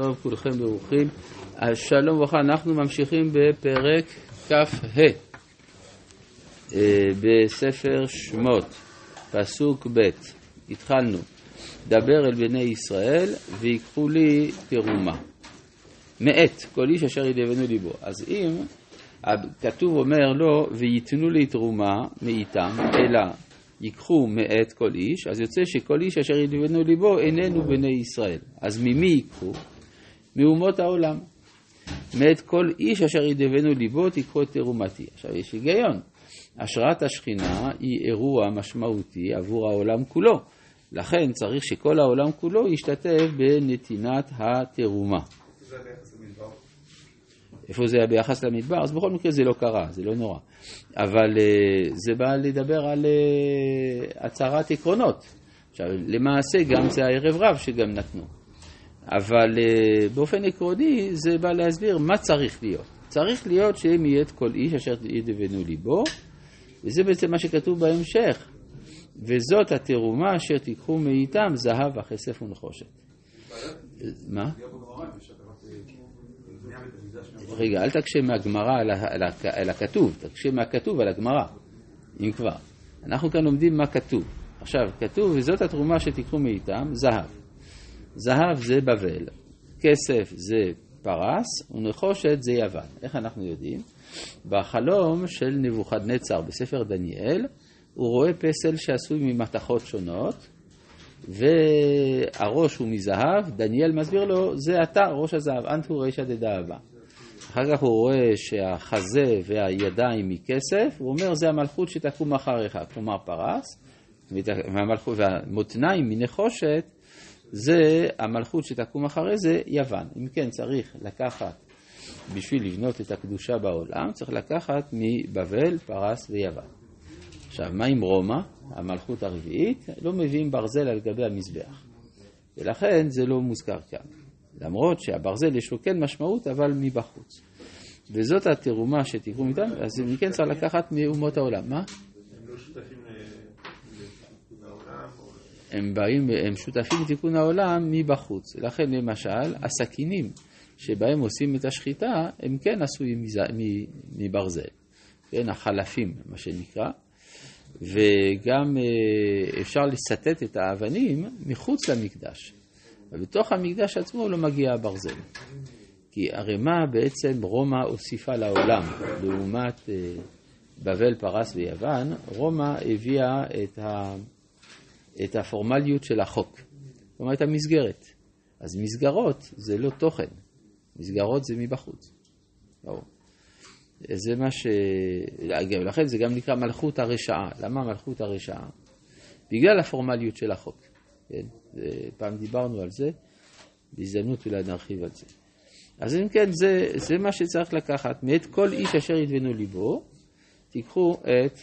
טוב, כולכם ברוכים. שלום וברכה, אנחנו ממשיכים בפרק כ"ה אה, בספר שמות, פסוק ב', התחלנו. דבר אל בני ישראל ויקחו לי תרומה. מאת כל איש אשר ידבנו ליבו. אז אם כתוב אומר לו וייתנו לי תרומה מאיתם, אלא ייקחו מאת כל איש, אז יוצא שכל איש אשר ידבנו ליבו איננו בני ישראל. אז ממי ייקחו? מאומות העולם. מאת כל איש אשר ידבנו ליבו תיקחו את תרומתי. עכשיו יש היגיון. השראת השכינה היא אירוע משמעותי עבור העולם כולו. לכן צריך שכל העולם כולו ישתתף בנתינת התרומה. איפה זה היה ביחס למדבר? אז בכל מקרה זה לא קרה, זה לא נורא. אבל uh, זה בא לדבר על uh, הצהרת עקרונות. עכשיו, למעשה גם זה הערב רב שגם נתנו. אבל uh, באופן עקרוני זה בא להסביר מה צריך להיות. צריך להיות שהם יהיה את כל איש אשר ידבנו ליבו, וזה בעצם מה שכתוב בהמשך. וזאת התרומה אשר תיקחו מאיתם זהב הכסף ונחושת. מה? רגע, אל תקשה מהגמרא על הכתוב, תקשה מהכתוב על הגמרא, אם כבר. אנחנו כאן לומדים מה כתוב. עכשיו, כתוב, וזאת התרומה שתיקחו מאיתם, זהב. זהב זה בבל, כסף זה פרס, ונחושת זה יוון. איך אנחנו יודעים? בחלום של נבוכדנצר בספר דניאל, הוא רואה פסל שעשוי ממתכות שונות, והראש הוא מזהב, דניאל מסביר לו, זה אתה, ראש הזהב, אנטו רישא דדאבה. אחר כך הוא רואה שהחזה והידיים מכסף, הוא אומר, זה המלכות שתקום אחריך, כלומר פרס, והמותניים מנחושת, זה המלכות שתקום אחרי זה יוון. אם כן, צריך לקחת, בשביל לבנות את הקדושה בעולם, צריך לקחת מבבל, פרס ויוון. עכשיו, מה עם רומא, המלכות הרביעית? לא מביאים ברזל על גבי המזבח. ולכן זה לא מוזכר כאן. למרות שהברזל יש לו כן משמעות, אבל מבחוץ. וזאת התרומה שתקרו מאיתם, אז אם כן צריך לקחת מאומות העולם. מה? הם לא שותפים? הם באים, הם שותפים לתיקון העולם מבחוץ. לכן למשל, הסכינים שבהם עושים את השחיטה, הם כן עשויים מברזל. כן, החלפים, מה שנקרא. וגם אה, אפשר לסטט את האבנים מחוץ למקדש. ובתוך המקדש עצמו לא מגיע הברזל. כי הרי מה בעצם רומא הוסיפה לעולם לעומת אה, בבל, פרס ויוון? רומא הביאה את, ה, את הפורמליות של החוק, כלומר את המסגרת. אז מסגרות זה לא תוכן, מסגרות זה מבחוץ. ברור. זה מה ש... לכן זה גם נקרא מלכות הרשעה. למה מלכות הרשעה? בגלל הפורמליות של החוק. כן? פעם דיברנו על זה, בהזדמנות אולי נרחיב על זה. אז אם כן, זה, זה מה שצריך לקחת. מאת כל איש אשר ידבנו ליבו, תיקחו את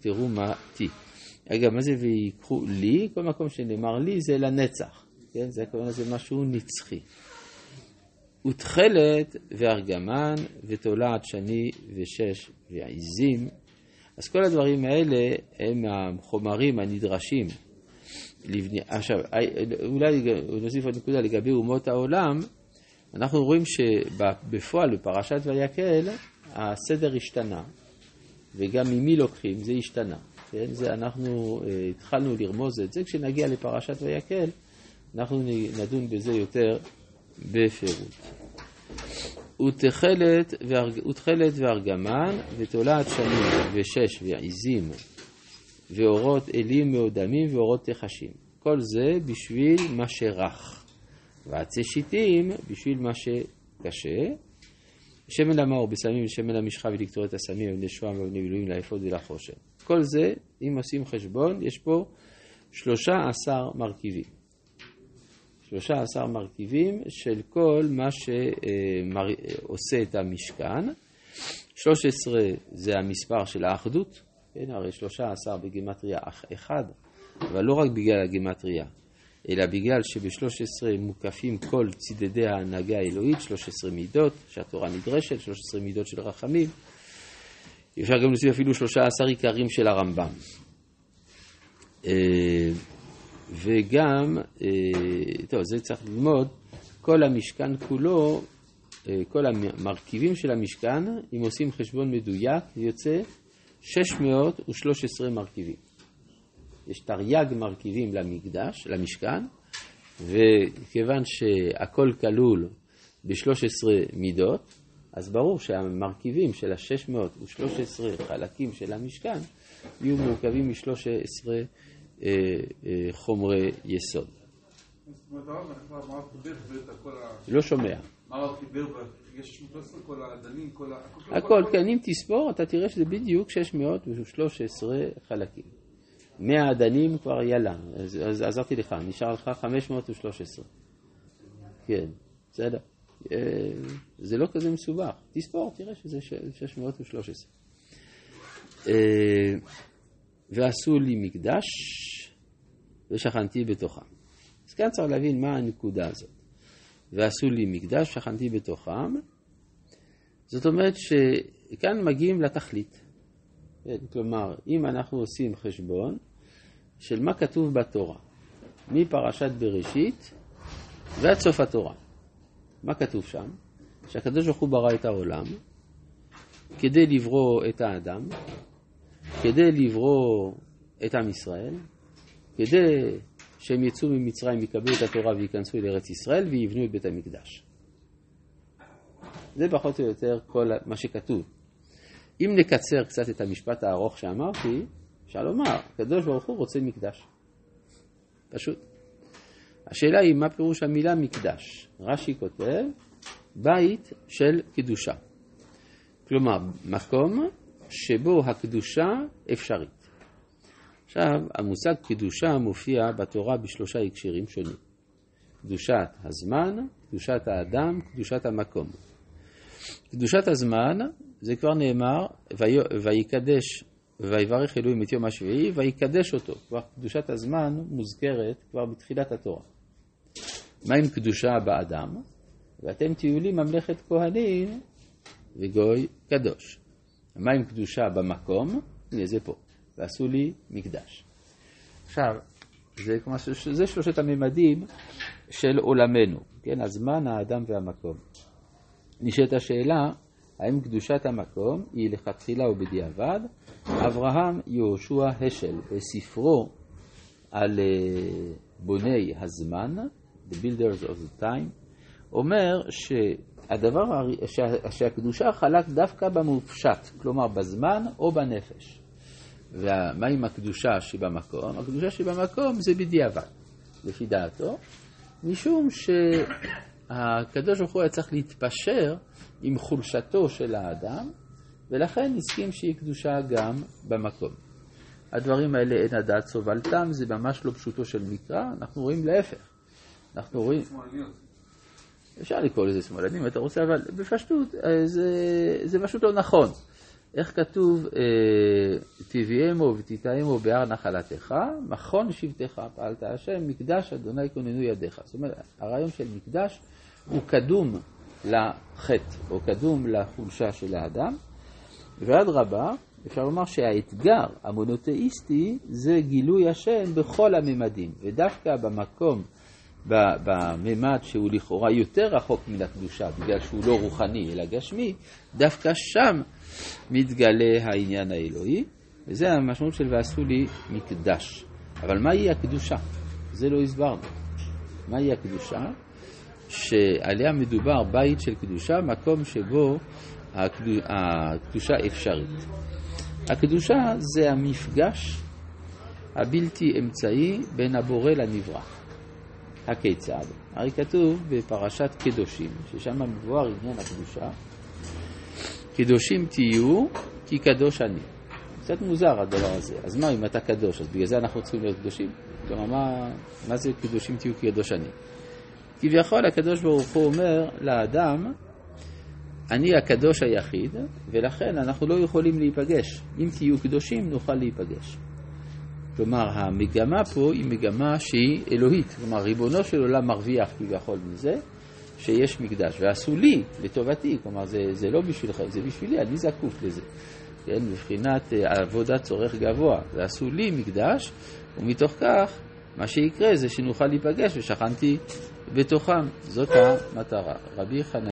תרומתי. רגע, מה זה ויקחו לי? כל מקום שנאמר לי זה לנצח. כן? זה הכוונה זה משהו נצחי. ותכלת וארגמן ותולעת שני ושש ועיזים. אז כל הדברים האלה הם החומרים הנדרשים לבני... עכשיו, אולי נוסיף עוד נקודה לגבי אומות העולם. אנחנו רואים שבפועל בפרשת ויקל הסדר השתנה, וגם ממי לוקחים זה השתנה. כן? זה אנחנו uh, התחלנו לרמוז את זה, כשנגיע לפרשת ויקל אנחנו נדון בזה יותר בפירוט. ותכלת, וארגמן, ותולעת שנים, ושש, ועיזים, ואורות אלים מאודמים, ואורות תחשים. כל זה בשביל מה שרך. ועצי שיטים בשביל מה שקשה. שמן למאור בסמים ושמן למשחה ולקטור הסמים ובני שוהם ובני מילואים לאפוד ולחושן. כל זה, אם עושים חשבון, יש פה שלושה עשר מרכיבים. שלושה עשר מרכיבים של כל מה שעושה את המשכן. שלוש עשרה זה המספר של האחדות, כן, הרי שלושה עשר בגימטריה אחד, אבל לא רק בגלל הגימטריה, אלא בגלל שבשלוש עשרה מוקפים כל צידדי ההנהגה האלוהית, שלוש עשרה מידות שהתורה נדרשת, שלוש עשרה מידות של רחמים. אפשר גם להוסיף אפילו שלושה עשר עיקרים של הרמב"ם. אה, וגם, אה, טוב, זה צריך ללמוד כל המשכן כולו, אה, כל המרכיבים של המשכן, אם עושים חשבון מדויק, יוצא 613 מרכיבים. יש תרי"ג מרכיבים למקדש, למשכן, וכיוון שהכל כלול ב-13 מידות, אז ברור שהמרכיבים של ה-613 חלקים של המשכן יהיו מורכבים מ-13 אה, אה, חומרי יסוד. לא שומע. הכל, כן, אם תספור, אתה תראה שזה בדיוק 613 חלקים. 100 אדנים כבר יאללה, אז עזרתי לך, נשאר לך 513. כן, בסדר. אה, זה לא כזה מסובך. תספור, תראה שזה 613. אה, ועשו לי מקדש ושכנתי בתוכם. אז כאן צריך להבין מה הנקודה הזאת. ועשו לי מקדש, שכנתי בתוכם. זאת אומרת שכאן מגיעים לתכלית. כן, כלומר, אם אנחנו עושים חשבון של מה כתוב בתורה, מפרשת בראשית ועד סוף התורה. מה כתוב שם? שהקדוש ברוך הוא ברא את העולם כדי לברוא את האדם, כדי לברוא את עם ישראל, כדי שהם יצאו ממצרים, יקבלו את התורה וייכנסו לארץ ישראל ויבנו את בית המקדש. זה פחות או יותר כל מה שכתוב. אם נקצר קצת את המשפט הארוך שאמרתי, אפשר לומר, הקדוש ברוך הוא רוצה מקדש. פשוט. השאלה היא, מה פירוש המילה מקדש? רש"י כותב, בית של קדושה. כלומר, מקום שבו הקדושה אפשרית. עכשיו, המושג קדושה מופיע בתורה בשלושה הקשרים שונים. קדושת הזמן, קדושת האדם, קדושת המקום. קדושת הזמן, זה כבר נאמר, ויקדש, ויברך אלוהים את יום השביעי, ויקדש אותו. כבר קדושת הזמן מוזכרת כבר בתחילת התורה. מה עם קדושה באדם? ואתם תהיו לי ממלכת כהנים וגוי קדוש. מה עם קדושה במקום? הנה זה פה. ועשו לי מקדש. עכשיו, זה, כמו, זה שלושת הממדים של עולמנו, כן? הזמן, האדם והמקום. נשאלת השאלה, האם קדושת המקום היא לכתחילה ובדיעבד? אברהם יהושע השל בספרו על אה, בוני הזמן, The Builders of the Time, אומר שהדבר, שהקדושה חלק דווקא במופשט, כלומר בזמן או בנפש. ומה עם הקדושה שבמקום? הקדושה שבמקום זה בדיעבד, לפי דעתו, משום שהקדוש ברוך הוא היה צריך להתפשר עם חולשתו של האדם, ולכן הסכים שהיא קדושה גם במקום. הדברים האלה אין הדעת סובלתם, זה ממש לא פשוטו של מקרא, אנחנו רואים להפך. אנחנו רואים... אפשר לקרוא לזה שמאלנים אתה רוצה, אבל בפשטות אה, זה, זה פשוט לא נכון. איך כתוב, תביאמו ותתאמו בהר נחלתך, מכון שבטך פעלת השם, מקדש אדוני כוננו ידיך. זאת אומרת, הרעיון של מקדש הוא קדום לחטא, או קדום לחולשה של האדם, ואדרבה, אפשר לומר שהאתגר המונותאיסטי זה גילוי השם בכל הממדים, ודווקא במקום בממד שהוא לכאורה יותר רחוק מן הקדושה, בגלל שהוא לא רוחני אלא גשמי, דווקא שם מתגלה העניין האלוהי, וזה המשמעות של ועשו לי מקדש. אבל מהי הקדושה? זה לא הסברנו. מהי הקדושה? שעליה מדובר בית של קדושה, מקום שבו הקדושה אפשרית. הקדושה זה המפגש הבלתי אמצעי בין הבורא לנברא. הכיצד? הרי כתוב בפרשת קדושים, ששם מבואר עניין הקדושה, קדושים תהיו כי קדוש אני. קצת מוזר הדבר הזה. אז מה אם אתה קדוש, אז בגלל זה אנחנו צריכים להיות קדושים? כלומר, מה, מה זה קדושים תהיו כי קדוש אני? כביכול הקדוש ברוך הוא אומר לאדם, אני הקדוש היחיד, ולכן אנחנו לא יכולים להיפגש. אם תהיו קדושים, נוכל להיפגש. כלומר, המגמה פה היא מגמה שהיא אלוהית. כלומר, ריבונו של עולם מרוויח כביכול מזה שיש מקדש. ועשו לי, לטובתי, כלומר, זה, זה לא בשבילכם, זה בשבילי, אני זקוף לזה. כן, מבחינת אה, עבודת צורך גבוה. ועשו לי מקדש, ומתוך כך, מה שיקרה זה שנוכל להיפגש, ושכנתי בתוכם. זאת המטרה. רבי חנניה